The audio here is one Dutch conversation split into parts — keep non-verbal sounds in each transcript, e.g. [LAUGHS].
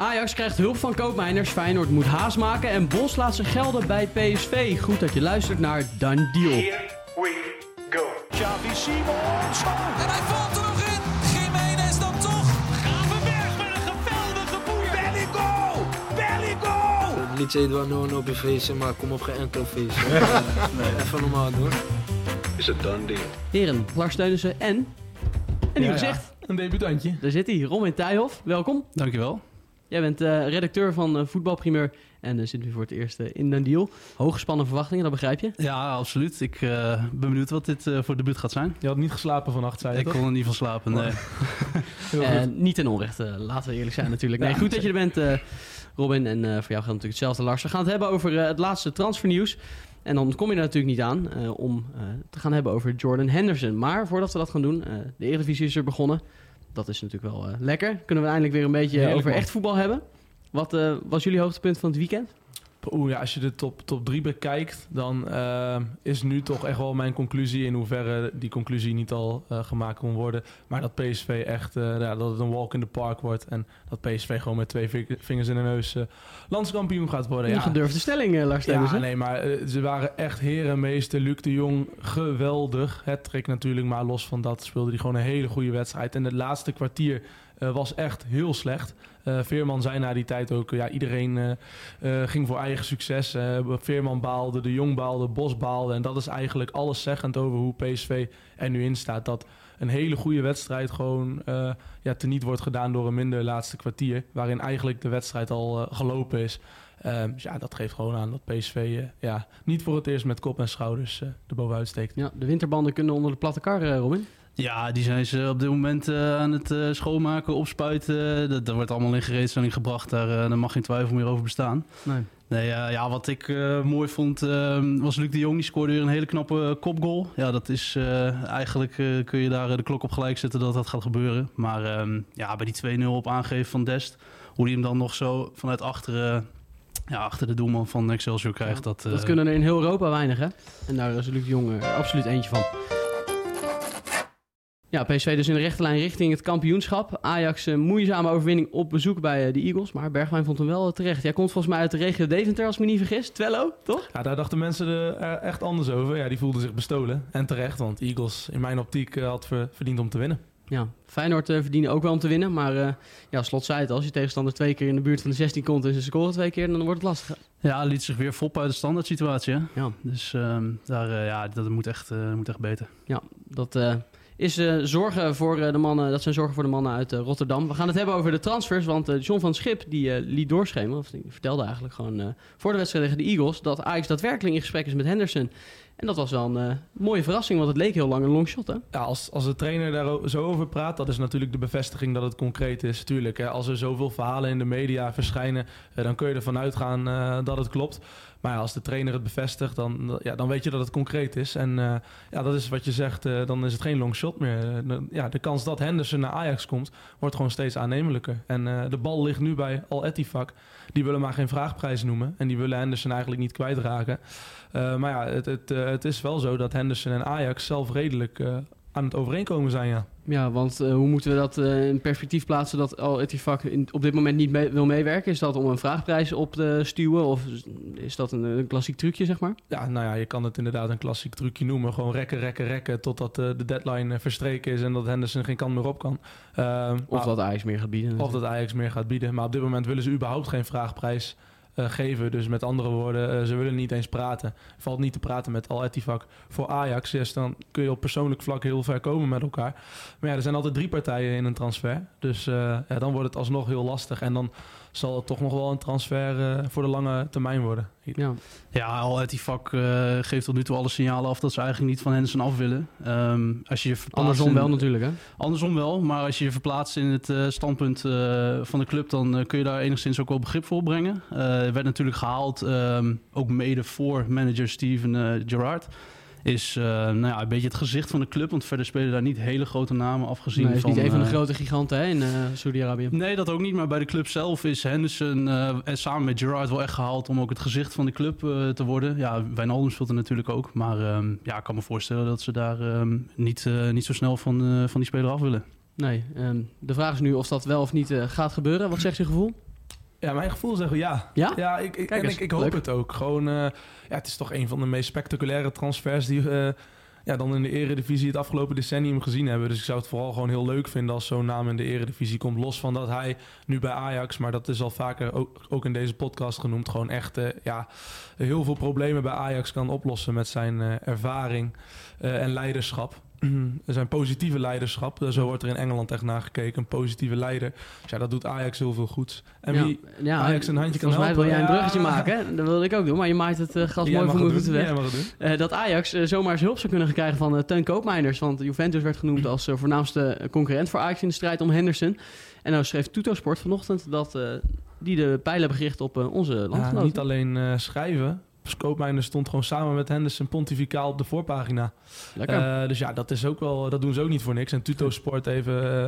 Ajax krijgt hulp van koopmijners, Feyenoord moet haast maken en Bos laat zich gelden bij PSV. Goed dat je luistert naar Dan Deal. Here we go. Xavi Simons. En hij valt er nog in. Jiménez dan toch. Gravenberg met een geweldige boer. Belligo! Belligo! Het liedje Edouard Noon op je feestje, maar kom op geen enkel feestje. [LAUGHS] nee. Even normaal doen. Is a done deal. Heren, Lars Steunissen en een nieuw gezicht. Een debutantje. Daar zit hij, Robin Tuijhoff. Welkom. Dankjewel. Jij bent eh, redacteur van eh, Voetbalprimeur en eh, zit nu voor het eerst in Dan Deal. Hooggespannen verwachtingen, dat begrijp je. Ja, absoluut. Ik eh, ben benieuwd wat dit eh, voor debuut gaat zijn. Je had niet geslapen vannacht, zei je Ik toch? kon er niet van slapen, nee. [LAUGHS] Eh, niet ten onrechte, laten we eerlijk zijn natuurlijk. Nee, Ja, goed dat je er bent, eh, Robin. En eh, voor jou geldt natuurlijk hetzelfde, Lars. We gaan het hebben over eh, het laatste transfernieuws. En dan kom je er natuurlijk niet aan eh, om eh, te gaan hebben over Jordan Henderson. Maar voordat we dat gaan doen, eh, de Eredivisie is er begonnen. Dat is natuurlijk wel eh, lekker. Kunnen we eindelijk weer een beetje Heerlijk, over man. echt voetbal hebben. Wat eh, was jullie hoogtepunt van het weekend? Oeh, ja, als je de top, top 3 bekijkt, dan eh, is nu toch echt wel mijn conclusie. In hoeverre die conclusie niet al eh, gemaakt kon worden. Maar dat PSV echt, eh, ja, dat het een walk in the park wordt. En dat PSV gewoon met twee vi- vingers in de neus landskampioen gaat worden. Een Ja, gedurfde stelling, Lars. Ja, hè? nee, maar ze waren echt herenmeester. Luc de Jong, geweldig. Het trek natuurlijk, maar los van dat speelde hij gewoon een hele goede wedstrijd. En het laatste kwartier was echt heel slecht. Eh, Veerman zei na die tijd ook, ja, iedereen eh, eh, ging voor eigen succes. Veerman baalde, de Jong baalde, Bos baalde. En dat is eigenlijk alles zeggend over hoe PSV er nu in staat. Dat een hele goede wedstrijd gewoon ja, teniet wordt gedaan door een minder laatste kwartier. Waarin eigenlijk de wedstrijd al gelopen is. Ehm, dus ja, dat geeft gewoon aan dat PSV ja, niet voor het eerst met kop en schouders erbovenuit steekt. Ja, de winterbanden kunnen onder de platte kar, Robin. Ja, die zijn ze op dit moment eh, aan het eh, schoonmaken, opspuiten. Dat, dat wordt allemaal in gereedstelling gebracht. Daar, eh, daar mag geen twijfel meer over bestaan. Nee. Nee, ja, wat ik mooi vond eh, was Luc de Jong. Die scoorde weer een hele knappe kopgoal. Ja, dat is eigenlijk kun je daar de klok op gelijk zetten dat dat gaat gebeuren. Maar ehm, ja, bij die 2-0 op aangeven van Dest, hoe die hem dan nog zo vanuit achteren, ja, achter de doelman van Excelsior krijgt. Dat, Dat kunnen er in heel Europa weinig, hè? En daar is Luc de Jong absoluut eentje van. Ja, PSV dus in de rechte lijn richting het kampioenschap. Ajax een moeizame overwinning op bezoek bij eh, de Eagles. Maar Bergwijn vond hem wel eh, terecht. Jij komt volgens mij uit de regio Deventer, als ik me niet vergis. Twello, toch? Ja, daar dachten mensen er eh, echt anders over. Ja, die voelden zich bestolen. En terecht, want Eagles in mijn optiek eh, had ver- verdiend om te winnen. Ja, Feyenoord eh, verdienen ook wel om te winnen. Maar eh, ja, Slot zei het al. Als je tegenstander twee keer in de buurt van de 16 komt en ze scoren twee keer, dan wordt het lastig. Ja, liet zich weer fop uit de standaard situatie. Hè? Ja, Dus ehm, daar, eh, ja, dat moet echt, eh, moet echt beter. Ja, dat eh, is eh, zorgen voor eh, de mannen. Dat zijn zorgen voor de mannen uit eh, Rotterdam. We gaan het hebben over de transfers. Want John van Schip die liet doorschemeren, of die vertelde eigenlijk gewoon voor de wedstrijd tegen de Eagles, dat Ajax daadwerkelijk in gesprek is met Henderson. En dat was wel een eh, mooie verrassing, want het leek heel lang een longshot, hè? Ja, als, als de trainer daar zo over praat, dat is natuurlijk de bevestiging dat het concreet is. Tuurlijk, hè, als er zoveel verhalen in de media verschijnen, eh, dan kun je ervan uitgaan eh, dat het klopt. Maar als de trainer het bevestigt, dan, ja, dan weet je dat het concreet is. En ja, dat is wat je zegt, dan is het geen long shot meer. Ja, de kans dat Henderson naar Ajax komt, wordt gewoon steeds aannemelijker. En de bal ligt nu bij Al Ettifak. Die willen maar geen vraagprijs noemen. En die willen Henderson eigenlijk niet kwijtraken. Eh, maar ja, het, het, eh, het is wel zo dat Henderson en Ajax zelf redelijk eh, aan het overeenkomen zijn, ja. Ja, want hoe moeten we dat in perspectief plaatsen dat Al Ettifak in- op dit moment niet mee- wil meewerken? Is dat om een vraagprijs op te stuwen of is- dat een, een klassiek trucje, zeg maar? Ja, nou ja, je kan het inderdaad een klassiek trucje noemen. Gewoon rekken, rekken, rekken totdat de deadline verstreken is en dat Henderson geen kant meer op kan. Of maar- dat Ajax meer gaat bieden? of dat Ajax meer gaat bieden. Maar op dit moment willen ze überhaupt geen vraagprijs geven. Dus met andere woorden, eh, ze willen niet eens praten. Valt niet te praten met Al Ettifak voor Ajax. Dus dan kun je op persoonlijk vlak heel ver komen met elkaar. Maar ja, er zijn altijd drie partijen in een transfer. Dus eh, ja, dan wordt het alsnog heel lastig. En dan zal het toch nog wel een transfer eh, voor de lange termijn worden. Ja, Ja, al uit die vak eh, geeft tot nu toe alle signalen af dat ze eigenlijk niet van Henderson af willen. Ehm, als je je andersom in- wel natuurlijk, hè? Andersom wel, maar als je je verplaatst in het eh, standpunt eh, van de club, dan kun je daar enigszins ook wel begrip voor opbrengen. Eh werd natuurlijk gehaald, ehm, ook mede voor manager Steven eh, Gerrard. Is eh, nou ja, een beetje het gezicht van de club, want verder spelen daar niet hele grote namen afgezien Nee, is van... niet een van de eh, grote giganten hè, in eh Saudi-Arabië. Nee, dat ook niet. Maar bij de club zelf is Henderson en samen met Gerrard wel echt gehaald om ook het gezicht van de club te worden. Ja, Wijnaldum speelt er natuurlijk ook. Maar ehm, ja, ik kan me voorstellen dat ze daar ehm, niet, niet zo snel van, van die speler af willen. Nee, ehm, de vraag is nu of dat wel of niet gaat gebeuren. Wat zegt je gevoel? Ja, mijn gevoel zegt wel ja. Ja? Ja, ik, ik, Kijk en ik, ik hoop leuk. het ook. Gewoon, eh, ja, het is toch een van de meest spectaculaire transfers die eh, ja, dan in de eredivisie het afgelopen decennium gezien hebben. Dus ik zou het vooral gewoon heel leuk vinden als zo'n naam in de eredivisie komt. Los van dat hij nu bij Ajax, maar dat is al vaker ook, ook in deze podcast genoemd, gewoon echt eh, ja, heel veel problemen bij Ajax kan oplossen met zijn ervaring en leiderschap. Zijn positieve leiderschap, zo wordt er in Engeland echt naar gekeken. Een positieve leider. Dus ja, dat doet Ajax heel veel goeds. En ja, wie, ja, Ajax een handje kan Volgens mij helpen. wil jij een Ja. bruggetje maken. Dat wilde ik ook doen, maar je maait het eh, gas Jij mooi voor mijn voeten weg. Eh, dat Ajax eh, zomaar eens hulp zou kunnen krijgen van eh, Teun Koopmeiners. Want Juventus werd genoemd als voornaamste concurrent voor Ajax in de strijd om Henderson. En nou schreef Tutosport vanochtend dat die de pijlen hebben gericht op onze Ja, landgenoten. niet alleen schrijven. Koopmijner stond gewoon samen met Henderson pontificaal op de voorpagina. Eh, dus ja, dat, is ook wel, dat doen ze ook niet voor niks. En Tuto Sport even eh,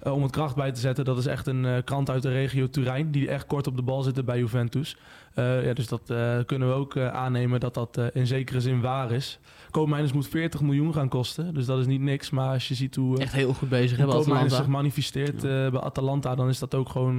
eh, om het kracht bij te zetten. Dat is echt een krant uit de regio Turijn. Die echt kort op de bal zitten bij Juventus. Ja, dus dat kunnen we ook aannemen dat dat in zekere zin waar is. Koopmijners moet 40 miljoen gaan kosten. Dus dat is niet niks. Maar als je ziet hoe... Echt heel goed bezig hebben zich manifesteert bij Atalanta, dan is dat ook gewoon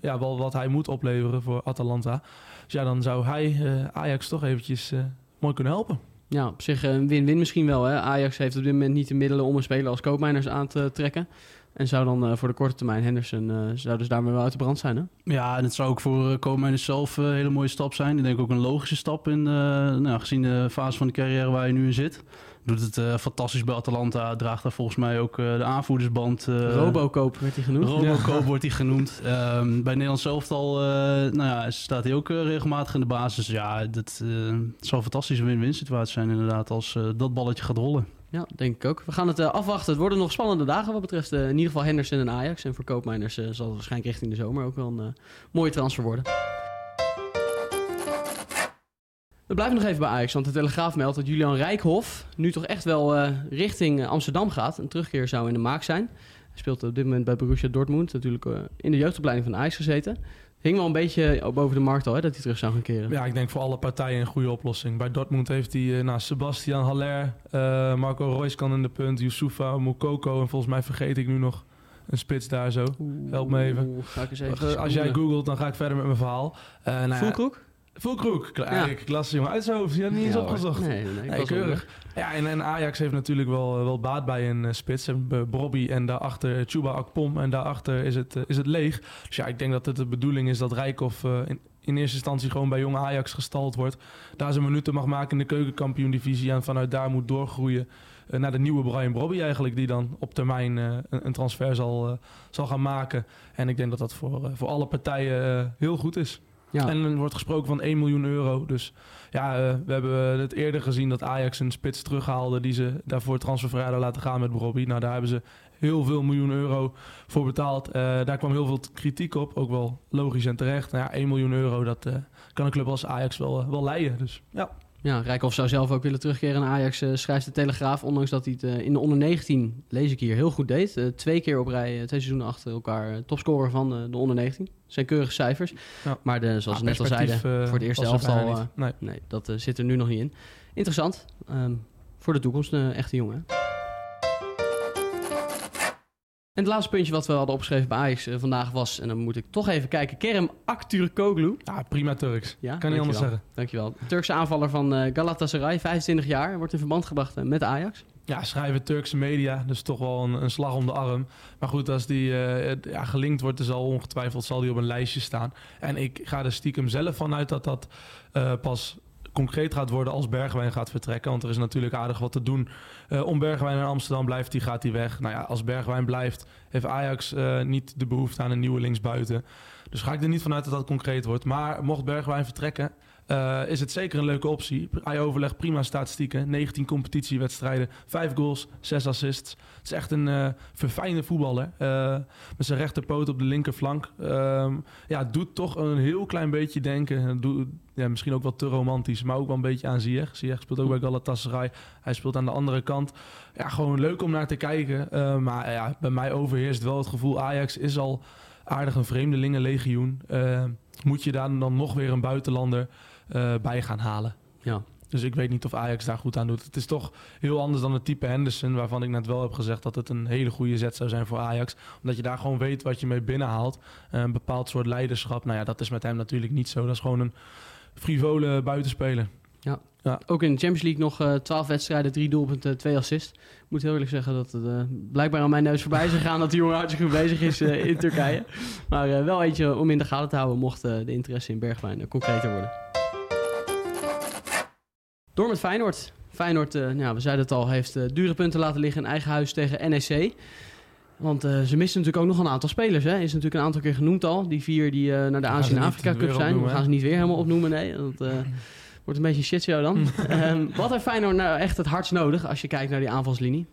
ja, wel wat hij moet opleveren voor Atalanta. Dus ja, dan zou hij eh, Ajax toch eventjes eh, mooi kunnen helpen. Ja, op zich eh, een win-win misschien wel. Hè? Ajax heeft op dit moment niet de middelen om een speler als Koopmeiners aan te trekken. En zou dan eh, voor de korte termijn Henderson, eh, zou dus daarmee wel uit de brand zijn. Hè? Ja, en het zou ook voor uh, Koopmeiners zelf een hele mooie stap zijn. Ik denk ook een logische stap in, nou, gezien de fase van de carrière waar je nu in zit. Doet het fantastisch bij Atalanta. Draagt daar volgens mij ook de aanvoerdersband. Robocoop werd hij genoemd. Robocoop wordt hij genoemd. Ehm, bij Nederlands elftal uh, nou ja, staat hij ook regelmatig in de basis. Ja, dat het zou een fantastische win-win situatie zijn inderdaad als dat balletje gaat rollen. Ja, denk ik ook. We gaan het uh, afwachten. Het worden nog spannende dagen wat betreft uh, in ieder geval Henderson en Ajax. En voor Koopmeiners uh, zal het waarschijnlijk richting de zomer ook wel een mooie transfer worden. We blijven nog even bij Ajax, want de Telegraaf meldt dat Julian Rijkhoff nu toch echt wel richting Amsterdam gaat. Een terugkeer zou in de maak zijn. Hij speelt op dit moment bij Borussia Dortmund, natuurlijk in de jeugdopleiding van Ajax gezeten. Hing wel een beetje boven de markt al, hè, dat hij terug zou gaan keren. Ja, ik denk voor alle partijen een goede oplossing. Bij Dortmund heeft hij uh, nou, Sebastian Haller, uh, Marco Reus kan in de punt, Youssoufa, Moukoko en volgens mij vergeet ik nu nog een spits daar zo. Help me even. Oeh, ga ik eens even Als jij googelt, dan ga ik verder met mijn verhaal. Uh, nou Voelkroek? Voelkroek, ja. klasse jongen uit zijn hoofd. Je had niet eens ja, opgezocht. Nee, nee, nee, keurig. Ja, en, en, Ajax heeft natuurlijk wel, wel baat bij een uh, spits. Ze hebben Bobby en daarachter Chuba Akpom en daarachter is het, uh, is het leeg. Dus ja, ik denk dat het de bedoeling is dat Rijkoff uh, in, in eerste instantie gewoon bij jonge Ajax gestald wordt. Daar zijn minuten mag maken in de keukenkampioen-divisie en vanuit daar moet doorgroeien naar de nieuwe Brian Brobby eigenlijk, die dan op termijn een, een, transfer zal, zal gaan maken. En ik denk dat dat voor, voor alle partijen heel goed is. Ja. En er wordt gesproken van 1 miljoen euro. Dus ja, we hebben het eerder gezien dat Ajax een spits terughaalde die ze daarvoor transfervrij laten gaan met Brobby. Nou, daar hebben ze heel veel miljoen euro voor betaald. daar kwam heel veel kritiek op, ook wel logisch en terecht. Nou ja, 1 miljoen euro, dat kan een club als Ajax wel, wel leiden. Dus ja. Ja, Rijkoff zou zelf ook willen terugkeren naar Ajax, uh, schrijft de Telegraaf. Ondanks dat hij het uh, in de onder 19, lees ik hier, heel goed deed. Uh, twee keer op rij, twee seizoenen achter elkaar, topscorer van de onder 19. Dat zijn keurige cijfers. Ja. Maar de, zoals ja, we net al zeiden, voor het eerste elftal, nee. nee, dat zit er nu nog niet in. Interessant. Um, voor de toekomst een echte jongen. En het laatste puntje wat we hadden opgeschreven bij Ajax uh, vandaag was, en dan moet ik toch even kijken, Kerem Aktürkoğlu. Ja, prima Turks. Ja, kan niet anders zeggen. Dankjewel. Turkse aanvaller van uh, Galatasaray, 25 jaar, wordt in verband gebracht uh, met Ajax. Ja, schrijven Turkse media, dus toch wel een, een slag om de arm. Maar goed, als die ja, gelinkt wordt, zal ongetwijfeld zal die op een lijstje staan. En ik ga er stiekem zelf van uit dat dat pas concreet gaat worden als Bergwijn gaat vertrekken. Want er is natuurlijk aardig wat te doen. Uh, om Bergwijn naar Amsterdam blijft, die gaat hij weg. Nou ja, als Bergwijn blijft, heeft Ajax uh, niet de behoefte aan een nieuwe linksbuiten. Dus ga ik er niet vanuit dat dat concreet wordt. Maar mocht Bergwijn vertrekken, uh, is het zeker een leuke optie. Hij overlegt prima statistieken. 19 competitiewedstrijden, 5 goals, 6 assists. Het is echt een uh, verfijnde voetballer. Uh, met zijn rechterpoot op de linkerflank. ja, doet toch een heel klein beetje denken. Doet, ja, misschien ook wel te romantisch, maar ook wel een beetje aan Ziyech. Ziyech speelt ook bij Galatasaray. Hij speelt aan de andere kant. Ja, gewoon leuk om naar te kijken. maar ja, bij mij overheerst wel het gevoel... Ajax is al aardig een vreemdelingenlegioen. moet je daar dan nog weer een buitenlander... Uh, bij gaan halen. Ja, Dus ik weet niet of Ajax daar goed aan doet. Het is toch heel anders dan het type Henderson, waarvan ik net wel heb gezegd dat het een hele goede zet zou zijn voor Ajax. Omdat je daar gewoon weet wat je mee binnenhaalt. Eh, Een bepaald soort leiderschap. Nou ja, dat is met hem natuurlijk niet zo. Dat is gewoon een frivole buitenspeler. Ook in de Champions League nog eh 12 wedstrijden, 3 doelpunten, 2 assists. Ik moet heel eerlijk zeggen dat het eh, blijkbaar aan mijn neus voorbij is gegaan dat die jongen hartstikke goed bezig is eh, in Turkije. Maar eh, wel eentje om in de gaten te houden mocht eh, de interesse in Bergwijn eh, concreter worden. Door met Feyenoord. Feyenoord, eh, nou, we zeiden het al, heeft eh, dure punten laten liggen in eigen huis tegen NEC. Want eh, ze missen natuurlijk ook nog een aantal spelers. Hè. Is natuurlijk een aantal keer genoemd al. Die vier die naar de Azië en Afrika Cup zijn. opnoemen, We gaan ze niet weer helemaal opnoemen. Nee, dat wordt een beetje een shitshow dan. [LAUGHS] Ehm, wat heeft Feyenoord nou echt het hardst nodig als je kijkt naar die aanvalslinie?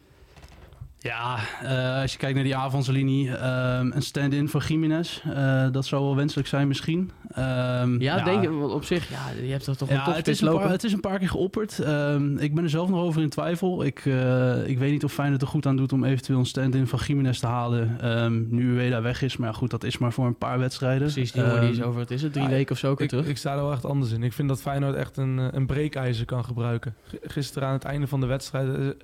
Ja, eh, als je kijkt naar die avondslinie, ehm, een stand-in voor Jiménez. eh, dat zou wel wenselijk zijn misschien. Ehm, Ja, denk want op zich, ja, je hebt toch toch een Ja, het topspits is, een paar, het is een paar keer geopperd. Ehm, ik ben er zelf nog over in twijfel. Ik, eh, ik weet niet of Feyenoord er goed aan doet om eventueel een stand-in van Jiménez te halen. ehm, nu Ueda weg is. Maar ja, goed, dat is maar voor een paar wedstrijden. Precies, die jongen die is over, het is het, drie ja, weken of zo Ik, terug. ik sta er wel echt anders in. Ik vind dat Feyenoord echt een, een breekijzer kan gebruiken. Gisteren aan het einde van de wedstrijd...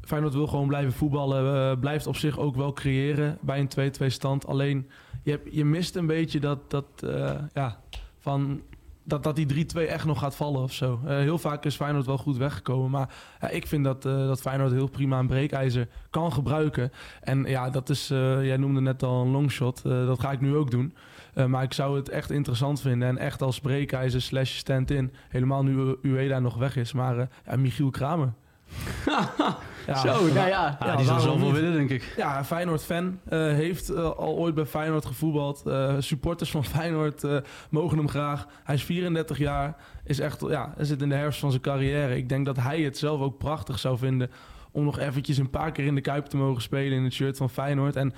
Feyenoord wil gewoon blijven voetballen. eh, blijft op zich ook wel creëren bij een 2-2 stand. Alleen, je, hebt, je mist een beetje dat... dat eh, ja, van dat, dat die 3-2 echt nog gaat vallen of zo. Eh, heel vaak is Feyenoord wel goed weggekomen. Maar ik vind dat, dat Feyenoord heel prima een breekijzer kan gebruiken. En ja, dat is... jij noemde net al een longshot. Dat ga ik nu ook doen. Maar ik zou het echt interessant vinden. En echt als breekijzer slash stand-in. Helemaal nu Ueda nog weg is. Maar Michiel Kramer. [LAUGHS] Ja, Zo, nou ja. ja, Ja, die zou zoveel willen, denk ik. Ja, Feyenoord-fan. eh, heeft eh, al ooit bij Feyenoord gevoetbald. Eh, supporters van [LAUGHS] Feyenoord eh, mogen hem graag. Hij is 34 jaar. Is echt, ja, hij zit in de herfst van zijn carrière. Ik denk dat hij het zelf ook prachtig zou vinden... om nog eventjes een paar keer in de Kuip te mogen spelen... in het shirt van Feyenoord. En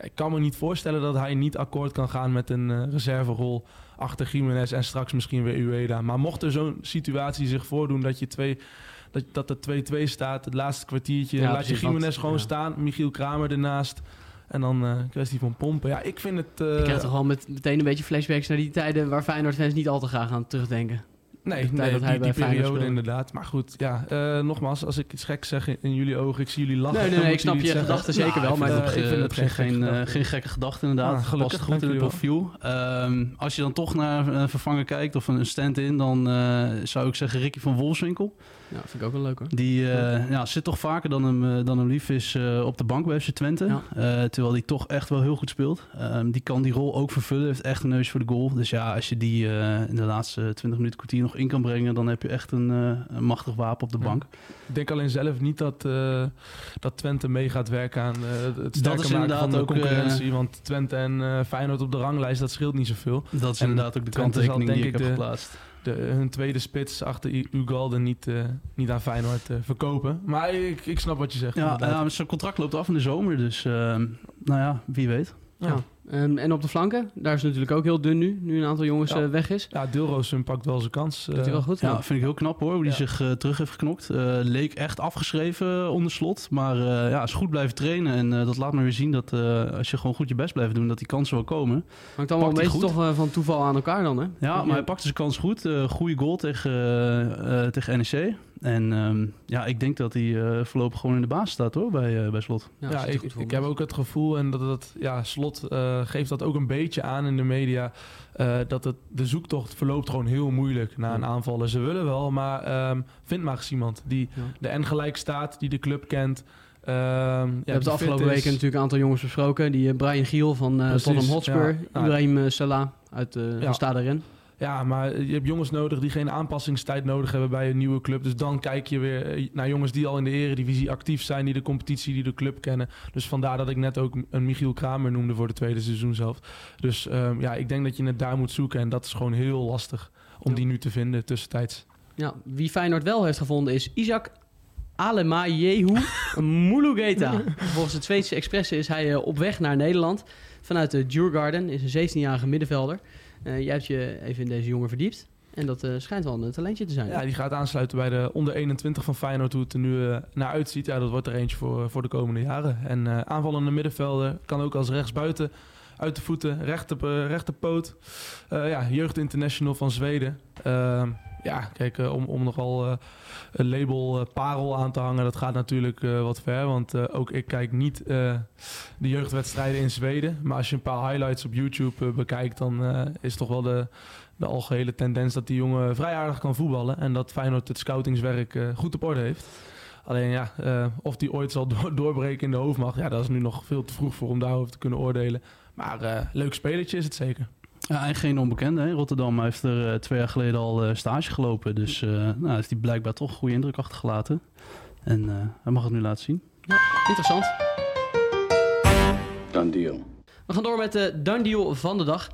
ik kan me niet voorstellen dat hij niet akkoord kan gaan... met een reserverol achter Jiménez... en straks misschien weer Ueda. Maar mocht er zo'n situatie zich voordoen... dat je twee... Dat, dat er 2-2 staat, het laatste kwartiertje. Ja, laat je Jiménez gewoon ja. staan. Michiel Kramer ernaast. En dan eh, een kwestie van pompen. Ja, ik vind het... eh, Ik krijg toch wel met, meteen een beetje flashbacks naar die tijden waar Feyenoord-fans niet al te graag aan terugdenken. nee, nee dat hij die, bij die periode inderdaad. Maar goed, ja, eh, nogmaals, als ik iets geks zeg in, in jullie ogen, ik zie jullie lachen. Nee, nee, nee, ik snap je gedachten zeker wel. Maar ik vind, eh, ik vind het op geen gekke geen, eh, gedachte. geen gekke gedachte inderdaad. Ah, gelukkig, Past goed in het profiel. Ehm, als je dan toch naar een vervanger kijkt of een stand-in... dan eh, zou ik zeggen Ricky van Wolfswinkel. Ja, vind ik ook wel leuk hoor. Die eh, ja, zit toch vaker dan hem, eh, dan hem lief is eh, op de bank bij FC Twente. Ja. Eh, terwijl hij toch echt wel heel goed speelt. Ehm, die kan die rol ook vervullen. Heeft echt een neus voor de goal. Dus ja, als je die eh, in de laatste 20 minuten kwartier nog in kan brengen... dan heb je echt een, eh, een machtig wapen op de Ja. bank. Ik denk alleen zelf niet dat, eh, dat Twente mee gaat werken aan eh, het is sterker maken inderdaad van de ook, concurrentie. want Twente en eh, Feyenoord op de ranglijst, dat scheelt niet zoveel. Dat is En inderdaad ook de kanttekening die denk ik heb de- geplaatst. De, hun tweede spits achter Ugalde niet, eh, niet aan Feyenoord eh, verkopen. Maar ik, ik snap wat je zegt. Ja, zijn contract loopt af in de zomer. Dus ehm, nou ja, wie weet. Ja. Ehm, en op de flanken, daar is het natuurlijk ook heel dun nu. Nu een aantal jongens Ja. eh, weg is. Ja, Deelroosum pakt wel zijn kans. Doet hij eh, wel goed. Ja, vind ik heel knap hoor, hoe hij Ja. zich eh, terug heeft geknokt. Leek echt afgeschreven onder slot. Maar eh, ja, is goed blijven trainen. En eh, dat laat maar weer zien dat eh, als je gewoon goed je best blijft doen, dat die kansen wel komen. Hangt allemaal een Pakt hij beetje goed. toch van toeval aan elkaar dan, hè? Ja, maar hij pakte zijn kans goed. Goede goal tegen, tegen NEC. En ehm, ja, ik denk dat hij eh, voorlopig gewoon in de baas staat hoor, bij, bij slot. Ja, ik, ik heb ook het gevoel, en dat, dat ja, Slot eh, geeft dat ook een beetje aan in de media, eh, dat het, de zoektocht verloopt gewoon heel moeilijk na een aanvaller. Ze willen wel, maar ehm, vind maar eens iemand die Ja. de N gelijk staat, die de club kent. Ehm, ja, Je hebt de afgelopen weken natuurlijk een aantal jongens besproken. Die eh, Brian Giel van eh Precies, Tottenham Hotspur. ja. Ibrahim eh, Salah uit eh van Stade Rennes. Ja, maar je hebt jongens nodig die geen aanpassingstijd nodig hebben bij een nieuwe club. Dus dan kijk je weer eh, naar jongens die al in de eredivisie actief zijn, die de competitie, die de club kennen. Dus vandaar dat ik net ook een Michiel Kramer noemde voor de tweede seizoen zelf. Dus ehm, ja, ik denk dat je het daar moet zoeken en dat is gewoon heel lastig om Ja. die nu te vinden tussentijds. Ja, wie Feyenoord wel heeft gevonden is Isaac Alemayehu [LAUGHS] Mulugeta. Volgens het Zweedse Expressen is hij eh, op weg naar Nederland. Vanuit de Djurgården is een 17-jarige middenvelder. Eh, jij hebt je even in deze jongen verdiept. En dat eh, schijnt wel een talentje te zijn. Ja, die gaat aansluiten bij de onder 21 van Feyenoord, hoe het er nu eh, naar uitziet. Ja, dat wordt er eentje voor, voor de komende jaren. En eh, aanvallende middenvelder kan ook als rechtsbuiten uit de voeten, rechter, eh, rechterpoot. Eh, ja, jeugd international van Zweden. Ja, kijk, eh, om, om nogal eh, een label eh, parel aan te hangen, dat gaat natuurlijk wat ver. Want ook ik kijk niet de jeugdwedstrijden in Zweden. Maar als je een paar highlights op YouTube bekijkt, dan is toch wel de, de algehele tendens dat die jongen vrij aardig kan voetballen. En dat Feyenoord het scoutingswerk goed op orde heeft. Alleen ja, of die ooit zal door- doorbreken in de hoofdmacht, ja, dat is nu nog veel te vroeg voor om daarover te kunnen oordelen. Maar eh, leuk spelertje is het zeker. Ja, en geen onbekende. Hè? Rotterdam heeft er eh, twee jaar geleden al eh, stage gelopen. Dus eh nou, heeft hij blijkbaar toch een goede indruk achtergelaten. En eh, hij mag het nu laten zien. Interessant. Done deal. We gaan door met de done deal van de dag.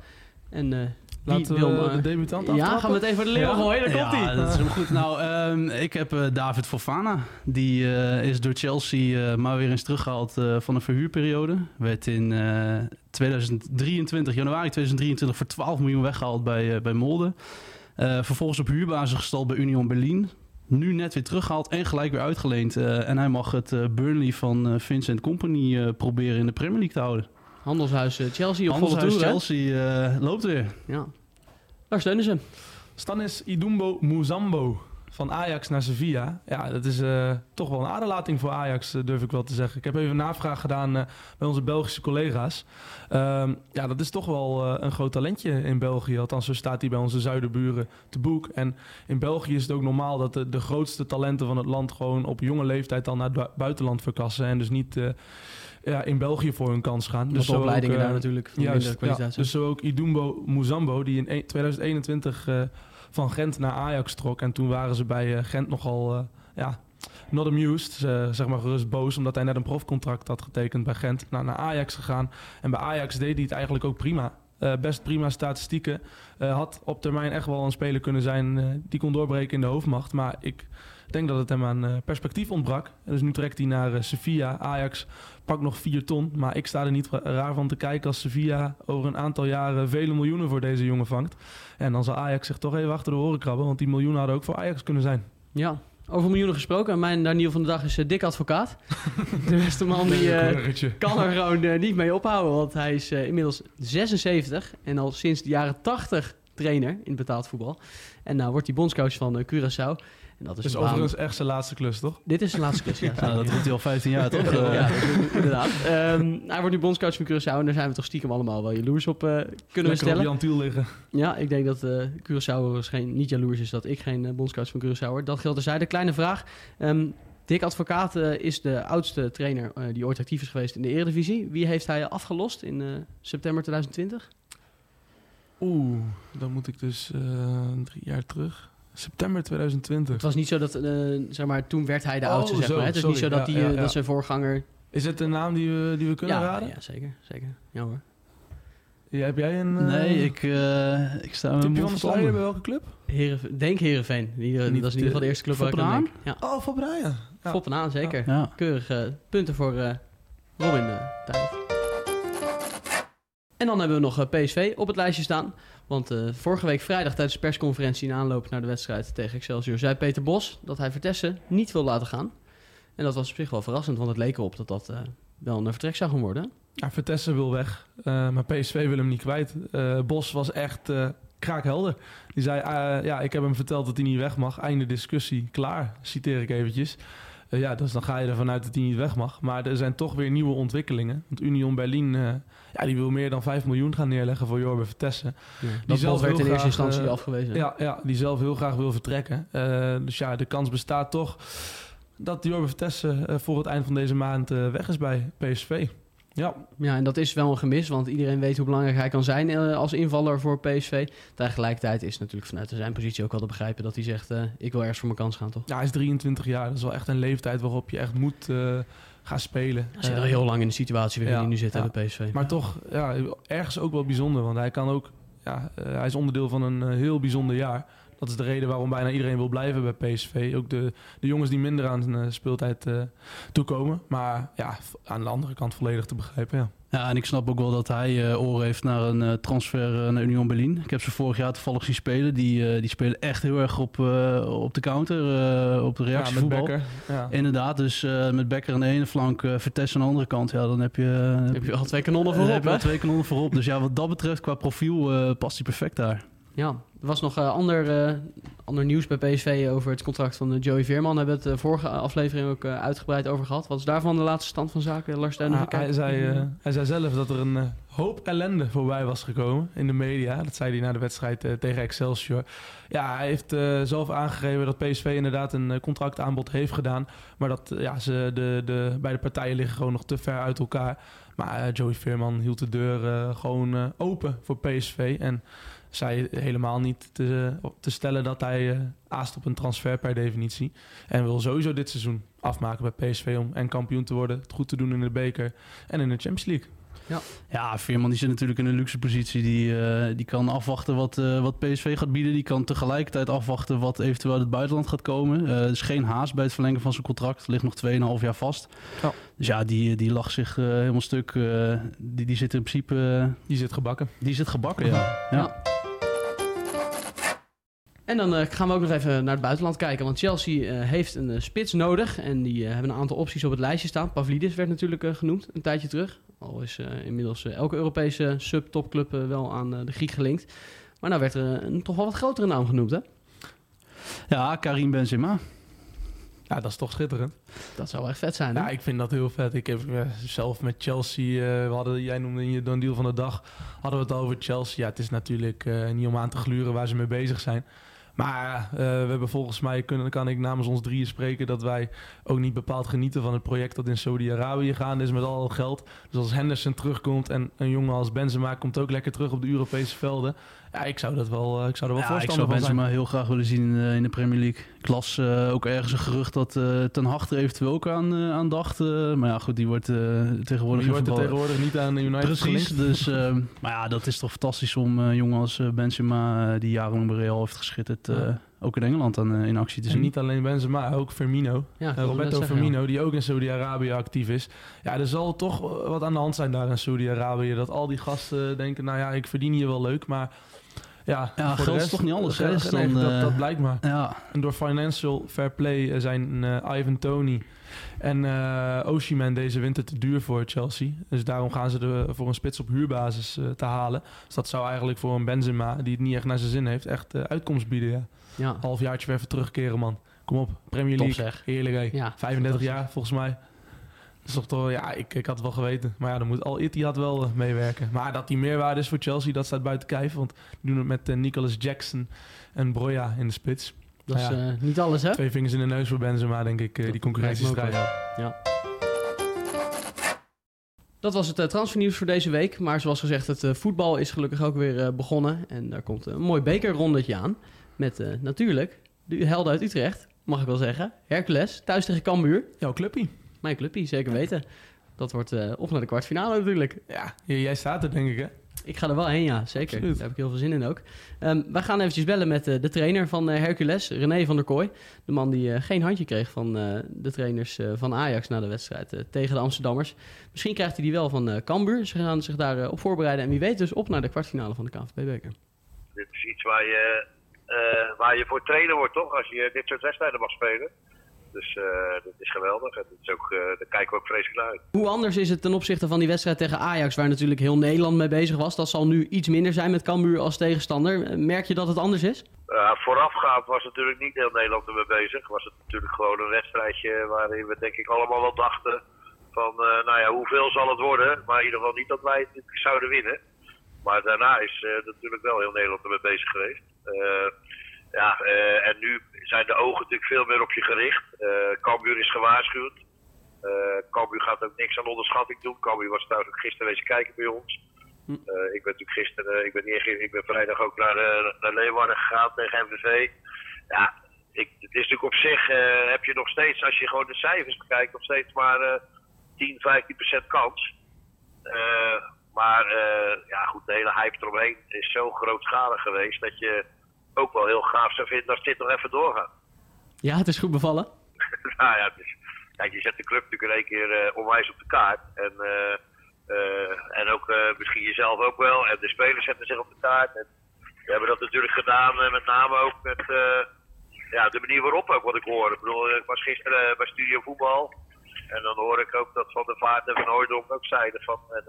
En eh wie Laten we wil... de debutant ja, gaan we het even de leeuw Ja. gooien? Daar komt ja, hij. dat is helemaal goed. Nou, ehm, ik heb eh, David Fofana. Die eh, is door Chelsea eh, maar weer eens teruggehaald eh, van een verhuurperiode. Werd in eh, 2023, januari 2023 voor 12 miljoen weggehaald bij, eh, bij Molde. Eh, vervolgens op huurbasis gestald bij Union Berlin. Nu net weer teruggehaald en gelijk weer uitgeleend. Eh, en hij mag het Burnley van Vincent Company eh, proberen in de Premier League te houden. Handelshuis eh, Chelsea op volle? Chelsea eh, loopt weer. Ja. Daar steunen ze. Stanis Idumbo Muzambo van Ajax naar Sevilla. Ja, dat is eh, toch wel een aderlating voor Ajax, durf ik wel te zeggen. Ik heb even navraag gedaan bij onze Belgische collega's. Ehm, ja, dat is toch wel een groot talentje in België. Althans, zo staat hij bij onze zuiderburen te boek. En in België is het ook normaal dat de, de grootste talenten van het land... gewoon op jonge leeftijd al naar het bui- buitenland verkassen. En dus niet ja, in België voor hun kans gaan. Dus de zo ook, opleidingen eh, daar natuurlijk van Juist, minder kwaliteit ja. Dus zo ook Idumbo Muzambo, die in e- 2021 eh, van Gent naar Ajax trok. En toen waren ze bij eh, Gent nogal, ja, not amused, zeg maar gerust boos, omdat hij net een profcontract had getekend bij Gent. Nou, naar Ajax gegaan. En bij Ajax deed hij het eigenlijk ook prima. Eh, best prima statistieken. Eh, had op termijn echt wel een speler kunnen zijn eh, die kon doorbreken in de hoofdmacht. Maar ik denk dat het hem aan perspectief ontbrak. En dus nu trekt hij naar Sevilla. Ajax pakt nog 4 ton. Maar ik sta er niet raar van te kijken als Sevilla over een aantal jaren vele miljoenen voor deze jongen vangt. En dan zal Ajax zich toch even achter de oren krabben. Want die miljoenen hadden ook voor Ajax kunnen zijn. Ja. Over miljoenen gesproken. Mijn Daniel van de dag is eh, Dick Advocaat. [LAUGHS] de beste man die eh, kan er gewoon eh, niet mee ophouden. Want hij is inmiddels 76 en al sinds de jaren 80 trainer in betaald voetbal. En nou wordt hij bondscoach van Curaçao. En dat is Dus baan- overigens echt zijn laatste klus, toch? Dit is de laatste klus, ja. [LAUGHS] Nou, dat doet hij al 15 [LAUGHS] jaar, toch? Ja, inderdaad. Ehm, hij wordt nu bondscoach van Curaçao en daar zijn we toch stiekem allemaal wel jaloers op, eh, kunnen we Lekker op stellen. Jan Tiel liggen. Ja, ik denk dat eh Curaçao geen, niet jaloers is dat ik geen eh, bondscoach van Curaçao word. Dat geldt terzijde. Kleine vraag. Ehm Dick Advocaat is de oudste trainer eh, die ooit actief is geweest in de Eredivisie. Wie heeft hij afgelost in eh, september 2020? Oeh, dan moet ik dus eh, drie jaar terug. September 2020. Het was niet zo dat, eh, zeg maar, toen werd hij de Oh, oudste, zeg zo, maar. Het is niet zo dat, die, ja, eh, ja. dat zijn voorganger... Is het een naam die we, die we kunnen ja, raden? ja, zeker, zeker. Ja hoor. Ja, heb jij een eh, Nee, ik, eh, ik sta met tipje mijn bij welke club? Heeren, denk Herenveen. Die, Niet dat is in ieder de- geval de eerste club waar ik aan denk. Ja, Oh, van Brian. Ja. Aan, zeker. Ja. Keurig punten voor eh, Robin uh, En dan hebben we nog eh, PSV op het lijstje staan. Want eh, vorige week vrijdag tijdens de persconferentie in aanloop naar de wedstrijd tegen Excelsior... zei Peter Bos dat hij Vertessen niet wil laten gaan. En dat was op zich wel verrassend, want het leek erop dat dat eh, wel een vertrek zou gaan worden. Ja, Vertessen wil weg, maar PSV wil hem niet kwijt. Bos was echt kraakhelder. Die zei, ja, ik heb hem verteld dat hij niet weg mag. Einde discussie, klaar, citeer ik eventjes. Eh, ja, dus dan ga je ervan uit dat hij niet weg mag. Maar er zijn toch weer nieuwe ontwikkelingen. Want Union Berlin, eh, ja, die wil meer dan 5 miljoen gaan neerleggen voor Jorbe Vertessen. dat zelf werd in eerste instantie eh, afgewezen. Ja, ja, die zelf heel graag wil vertrekken. Dus ja, de kans bestaat toch dat Jorbe Vertessen eh, voor het eind van deze maand weg is bij PSV. Ja, Ja, en dat is wel een gemis, want iedereen weet hoe belangrijk hij kan zijn eh, als invaller voor PSV. Tegelijkertijd is natuurlijk vanuit zijn positie ook wel te begrijpen dat hij zegt, eh, ik wil ergens voor mijn kans gaan, toch? Ja, hij is 23 jaar. Dat is wel echt een leeftijd waarop je echt moet eh, gaan spelen. Hij zit al heel lang in de situatie waarin ja, hij nu zit ja. bij PSV. Maar toch, ja, ergens ook wel bijzonder. Want hij kan ook, ja, hij is onderdeel van een heel bijzonder jaar. Dat is de reden waarom bijna iedereen wil blijven bij PSV. Ook de, de jongens die minder aan uh, speeltijd uh, toekomen. Maar ja, aan de andere kant volledig te begrijpen, ja. Ja, en ik snap ook wel dat hij uh, oren heeft naar een uh, transfer uh, naar Union Berlin. Ik heb ze vorig jaar toevallig zien spelen. Die, uh, die spelen echt heel erg op, uh, op de counter, op de reactievoetbal. Ja, ja. Inderdaad, dus met Becker aan de ene flank, Vertes aan de andere kant. Ja, dan heb je... heb je al twee kanonnen voorop, heb je al twee kanonnen voorop. Dus ja, wat dat betreft, qua profiel past hij perfect daar. Ja, Er was nog eh, ander, eh, ander nieuws bij PSV over het contract van eh, Joey Veerman. Daar hebben we het de vorige aflevering ook uitgebreid over gehad. Wat is daarvan de laatste stand van zaken, Lars Steyn? Ah, hij, zei, hij zei zelf dat er een hoop ellende voorbij was gekomen in de media. Dat zei hij na de wedstrijd tegen Excelsior. Ja, hij heeft zelf aangegeven dat PSV inderdaad een contractaanbod heeft gedaan. Maar dat ja, ze de, de, beide partijen liggen gewoon nog te ver uit elkaar. Maar Joey Veerman hield de deur gewoon open voor PSV. En zei helemaal niet te, te stellen dat hij eh, aast op een transfer per definitie. En wil sowieso dit seizoen afmaken bij PSV om en kampioen te worden. Het goed te doen in de beker en in de Champions League. Ja, Veerman die zit natuurlijk in een luxe positie. Die, eh, die kan afwachten wat, eh, wat PSV gaat bieden. Die kan tegelijkertijd afwachten wat eventueel uit het buitenland gaat komen. Eh, er is geen haast bij het verlengen van zijn contract. Ligt nog 2,5 jaar vast. Ja. Dus ja, die, die lag zich helemaal stuk. eh, die, die zit in principe Die zit gebakken. die zit gebakken, ja. ja. Ja. En dan eh, gaan we ook nog even naar het buitenland kijken. Want Chelsea eh, heeft een eh, spits nodig. En die hebben een aantal opties op het lijstje staan. Pavlidis werd natuurlijk genoemd een tijdje terug. Al is eh, inmiddels elke Europese sub-topclub wel aan de Griek gelinkt. Maar nou werd er een toch wel wat grotere naam genoemd, hè? Ja, Karim Benzema. Ja, dat is toch schitterend. Dat zou wel echt vet zijn, hè? Ja, ik vind dat heel vet. Ik heb zelf met Chelsea, eh, we hadden, jij noemde in je dan deal van de dag, hadden we het over Chelsea. Ja, het is natuurlijk eh, niet om aan te gluren waar ze mee bezig zijn. Maar eh, we hebben volgens mij, kunnen, kan ik namens ons drieën spreken, dat wij ook niet bepaald genieten van het project dat in Saudi-Arabië gaande is met al het geld. Dus als Henderson terugkomt en een jongen als Benzema komt ook lekker terug op de Europese velden. Ja, ik zou dat wel, eh, ik zou er wel Ja, ik voorstander zou van zijn. Benzema heel graag willen zien in, eh, in de Premier League. Ik las ook ergens een gerucht dat Ten Hag er eventueel ook aan, aan dacht. maar ja, goed, die wordt tegenwoordig... Die wordt er tegenwoordig niet aan United Precies, gelinkt. dus, [LAUGHS] maar ja, dat is toch fantastisch om eh jongen als Benzema, die jarenlang bij Real heeft geschitterd, eh, Ja. ook in Engeland aan, eh, in actie te En zien. niet alleen Benzema, ook Firmino. Ja, Eh, Roberto Firmino, die ook in Saudi-Arabië actief is. Ja, er zal toch wat aan de hand zijn daar in Saudi-Arabië. Dat al die gasten denken, nou ja, ik verdien hier wel leuk, maar... Ja, Ja, voor de geld is toch niet alles, hè? Dus nee, dan, dat, dat blijkt maar. Ja, En door financial fair play zijn Ivan Tony en eh Osimhen deze winter te duur voor Chelsea. Dus daarom gaan ze er voor een spits op huurbasis eh, te halen. Dus dat zou eigenlijk voor een Benzema, die het niet echt naar zijn zin heeft, echt eh, uitkomst bieden, ja. Ja. Halfjaartje weer even terugkeren, man. Kom op, Premier Top League. zeg. Heerlijk, hè. Ja, 35 fantastisch. jaar, volgens mij. Dat is toch toch, ja, ik, ik had het wel geweten. Maar ja, dan moet al Etihad wel meewerken. Maar dat die meerwaarde is voor Chelsea, dat staat buiten kijf. Want die doen het met Nicolas Jackson en Broja in de spits. Dat is ja, eh, niet alles, hè? Twee vingers in de neus voor Benzema, denk ik, eh, die concurrentiestrijd. Wel, Dat was het eh, transfernieuws voor deze week. Maar zoals gezegd, het eh, voetbal is gelukkig ook weer eh, begonnen. En daar komt een mooi bekerrondetje aan. Met eh, natuurlijk de helden uit Utrecht, mag ik wel zeggen. Hercules, thuis tegen Cambuur. Jouw clubpie. Mijn clubpie, zeker weten. Dat wordt eh op naar de kwartfinale natuurlijk. Ja, jij staat er, denk ik, hè? Ik ga er wel heen, ja, zeker. Absoluut. Daar heb ik heel veel zin in ook. Ehm wij gaan eventjes bellen met eh, de trainer van eh, Hercules, René van der Kooi. De man die eh, geen handje kreeg van eh, de trainers eh, van Ajax na de wedstrijd tegen de Amsterdammers. Misschien krijgt hij die wel van eh Cambuur. Ze gaan zich daar op voorbereiden. En wie weet dus op naar de kwartfinale van de KNVB-beker. Dit is iets waar je, eh, waar je voor trainen wordt, toch? Als je dit soort wedstrijden mag spelen. Dus eh, dat is geweldig. En dat is ook, eh, daar kijken we ook vreselijk naar uit. Hoe anders is het ten opzichte van die wedstrijd tegen Ajax, waar natuurlijk heel Nederland mee bezig was? Dat zal nu iets minder zijn met Cambuur als tegenstander. Eh, Merk je dat het anders is? Voorafgaand was natuurlijk niet heel Nederland ermee bezig. Was het natuurlijk gewoon een wedstrijdje waarin we denk ik allemaal wel dachten van, nou ja, hoeveel zal het worden? Maar in ieder geval niet dat wij het zouden winnen. Maar daarna is natuurlijk wel heel Nederland ermee bezig geweest. Ja, eh, en nu zijn de ogen natuurlijk veel meer op je gericht. Cambuur is gewaarschuwd. Eh Cambuur gaat ook niks aan onderschatting doen. Cambuur was trouwens ook gisteren wezen kijken bij ons. Eh, ik ben natuurlijk gisteren, ik ben, eergisteren, ik ben vrijdag ook naar, naar Leeuwarden gegaan tegen MVV. Ja, ik, het is natuurlijk op zich, heb je nog steeds, als je gewoon de cijfers bekijkt, nog steeds maar eh 10, 15 procent kans. Maar ja, goed, de hele hype eromheen is zo grootschalig geweest dat je ook wel heel gaaf zou vinden als dit nog even doorgaat. Ja, het is goed bevallen. [LAUGHS] nou ja, dus, kijk, je zet de club natuurlijk in één keer eh, onwijs op de kaart. En, eh, eh, en ook misschien jezelf ook wel. En de spelers zetten zich op de kaart. En we hebben dat natuurlijk gedaan, met name ook met ja, de manier waarop ook wat ik hoor. Ik bedoel, ik was gisteren bij Studio Voetbal. En dan hoor ik ook dat Van der Vaart en Van Hooydonk ook zeiden van... En,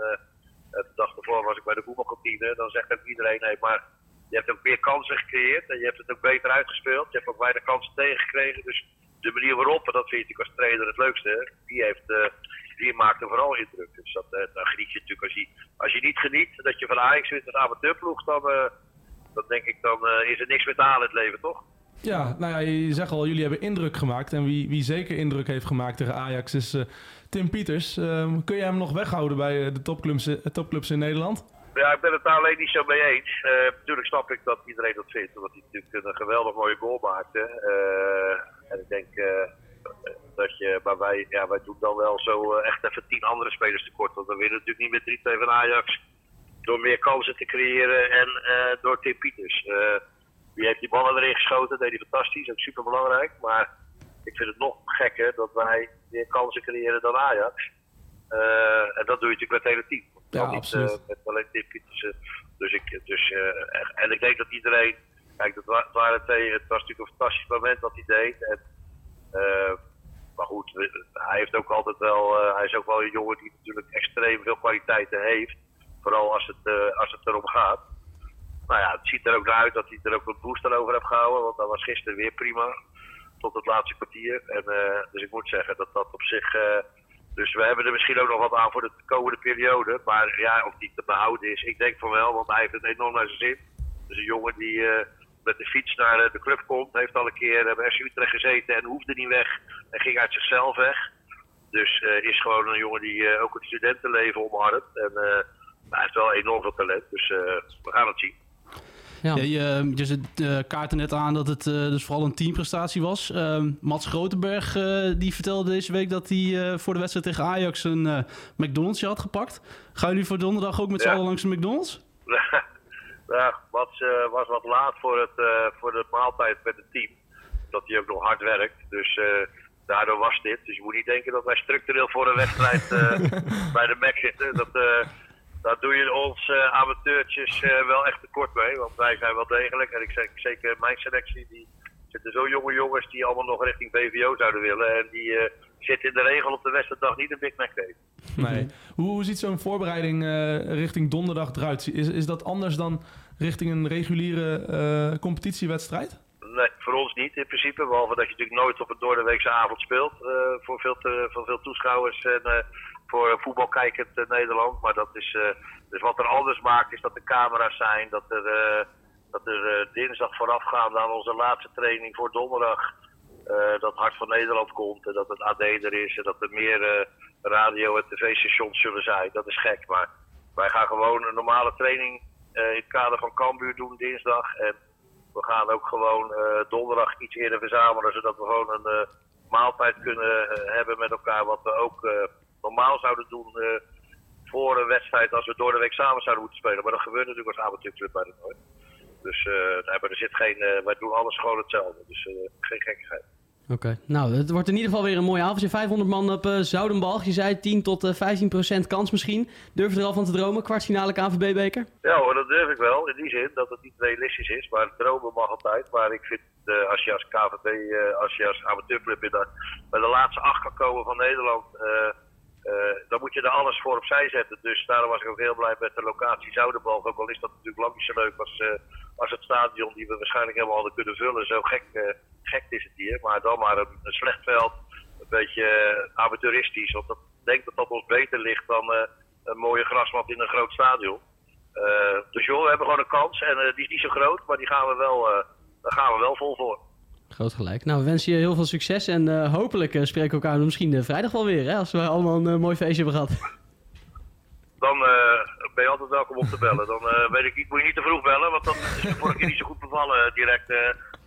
de dag ervoor was ik bij de voetbalkantine. Dan zegt ook iedereen, nee, maar je hebt ook meer kansen gecreëerd en je hebt het ook beter uitgespeeld. Je hebt ook weinig kansen tegengekregen. Dus de manier waarop, en dat vind natuurlijk als trainer het leukste, die, heeft, eh, die maakt vooral indruk. Dus dat, eh, dan geniet je natuurlijk. Als je, als je niet geniet dat je van Ajax wint als amateurploeg, dan, eh, dan denk ik, dan is er niks meer te halen in het leven, toch? Ja, nou ja, je zegt al, jullie hebben indruk gemaakt. En wie, wie zeker indruk heeft gemaakt tegen Ajax is Tim Pieters. Ehm, kun je hem nog weghouden bij de topclubs, topclubs in Nederland? Ja, ik ben het daar alleen niet zo mee eens. Eh, natuurlijk snap ik dat iedereen dat vindt, omdat hij natuurlijk een geweldig mooie goal maakte. Eh, en ik denk eh, dat je, maar wij, ja, wij doen dan wel zo eh, echt even tien andere spelers tekort. Want dan winnen natuurlijk niet met 3-2 van Ajax. Door meer kansen te creëren en eh, door Tim Pieters. Eh, die heeft die ballen erin geschoten, deed hij fantastisch, ook super belangrijk. Maar ik vind het nog gekker dat wij meer kansen creëren dan Ajax. Eh, en dat doe je natuurlijk met het hele team. Ja, niet, absoluut. eh, met alleen Tim Pieters. eh. dus ik, dus, en ik denk dat iedereen. Kijk, dat wa- het, waren twee, het was natuurlijk een fantastisch moment wat hij deed. En, maar goed, hij, heeft ook altijd wel, hij is ook wel een jongen die natuurlijk extreem veel kwaliteiten heeft. Vooral als het, als het erom gaat. Nou ja, het ziet er ook naar uit dat hij er ook een booster over heeft gehouden. Want dat was gisteren weer prima. Tot het laatste kwartier. En, dus ik moet zeggen dat dat op zich. Eh, dus we hebben er misschien ook nog wat aan voor de komende periode. Maar ja, of die te behouden is, ik denk van wel. Want hij heeft het enorm naar zijn zin. Dus een jongen die eh, met de fiets naar eh, de club komt. Heeft al een keer bij FC Utrecht gezeten en hoefde niet weg. En ging uit zichzelf weg. Dus eh, is gewoon een jongen die eh, ook het studentenleven omarmt. En eh, hij heeft wel enorm veel talent. Dus eh, we gaan het zien. Ja. Ja, je, je zet, eh, kaarten net aan dat het eh, dus vooral een teamprestatie was. Ehm, Mats Grotenberg eh, die vertelde deze week dat hij eh, voor de wedstrijd tegen Ajax een McDonald'sje had gepakt. Gaan jullie voor donderdag ook met z'n Ja. allen langs een McDonald's? [LAUGHS] ja, Mats eh, was wat laat voor, het, eh, voor de maaltijd met het team. Dat hij ook nog hard werkt. Dus eh, daardoor was dit. Dus je moet niet denken dat wij structureel voor een wedstrijd eh, [LAUGHS] bij de Mac zitten. Dat, eh, daar doe je ons eh, amateurtjes eh, wel echt tekort mee. Want wij zijn wel degelijk. En ik zeg zeker mijn selectie. Die zitten zo jonge jongens die allemaal nog richting BVO zouden willen. En die eh, zitten in de regel op de wedstrijddag niet een Big Mac te eten. Nee. Hoe, hoe ziet zo'n voorbereiding richting donderdag eruit? Is, is dat anders dan richting een reguliere competitiewedstrijd? Nee, voor ons niet in principe. Behalve dat je natuurlijk nooit op een doordeweekse avond speelt. voor, veel te, voor veel toeschouwers en voor voetbalkijkend eh, Nederland. Maar dat is, eh, dus wat er anders maakt is dat er camera's zijn. Dat er, eh, dat er eh, dinsdag voorafgaand aan onze laatste training voor donderdag. eh, dat Hart van Nederland komt. En dat het AD er is. En dat er meer eh, radio- en tv-stations zullen zijn. Dat is gek. Maar wij gaan gewoon een normale training eh, in het kader van Cambuur doen dinsdag. En we gaan ook gewoon eh, donderdag iets eerder verzamelen, zodat we gewoon een eh, maaltijd kunnen eh, hebben met elkaar. Wat we ook eh, normaal zouden doen eh, voor een wedstrijd als we door de week samen zouden moeten spelen. Maar dat gebeurt natuurlijk als amateurclub bij de nooit. Dus eh, nee, maar er zit geen, eh, wij doen alles gewoon hetzelfde. Dus geen gekkigheid. Oké, nou, het wordt in ieder geval weer een mooi avondje. 500 man op eh Zoudenbalg. Je zei 10 tot eh, 15 procent kans misschien. Durf je er al van te dromen? Kwartfinale KNVB-beker? Ja hoor, dat durf ik wel. In die zin dat het niet realistisch is. Maar dromen mag altijd. Maar ik vind eh, als je als KVB, als je als amateurclub bij de laatste acht kan komen van Nederland. Eh, dan moet je er alles voor opzij zetten. Dus daarom was ik ook heel blij met de locatie Zoudenbalg. Ook al is dat natuurlijk lang niet zo leuk als, eh, als het stadion die we waarschijnlijk helemaal hadden kunnen vullen. Zo gek, eh, gek is het hier. Maar dan maar een, slecht veld. Een beetje amateuristisch. Want ik denk dat dat ons beter ligt dan een mooie grasmat in een groot stadion. Dus joh, we hebben gewoon een kans. En die is niet zo groot, maar die gaan we wel, daar gaan we wel vol voor. Groot gelijk. Nou, we wensen je heel veel succes. En eh, hopelijk eh, spreken we elkaar misschien eh, vrijdag wel weer. Hè, als we allemaal een mooi feestje hebben gehad. Dan ben je altijd welkom om te bellen. Dan weet ik niet, moet je niet te vroeg bellen, want dan is de vorige keer niet zo goed bevallen direct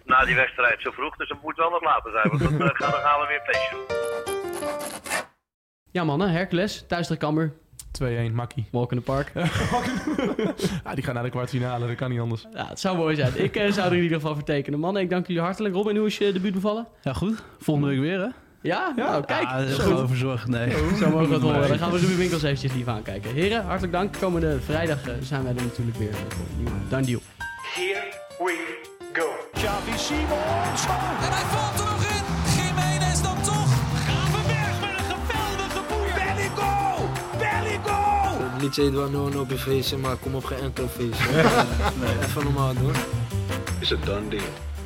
na die wedstrijd zo vroeg. Dus het moet wel wat later zijn, want dan, gaan, dan we weer een feestje doen. Ja mannen, Hercules, thuis tegen Kammer. 2-1, makkie. [LAUGHS] Walk in the park. Ja, die gaan naar de kwartfinale, dat kan niet anders. Ja, het zou mooi zijn. Ik eh, zou er in ieder geval voor tekenen. Mannen, ik dank jullie hartelijk. Robin, hoe is je debuut bevallen? Ja, goed. Volgende week weer, hè? Ja? Nou, kijk. Ja, zo, gewoon verzorgd. Nee. zo mogen we het horen. Dan gaan we Ruben Winkels eventjes lief aankijken. Heren, hartelijk dank. Komende vrijdag eh, zijn wij er natuurlijk weer voor een nieuwe Done Deal. Here we go. Xavi Simons. En hij valt go! Liedje Edouard op je feestje, maar kom op geen enkel feestje. [LAUGHS] Even normaal doen. It's a done deal.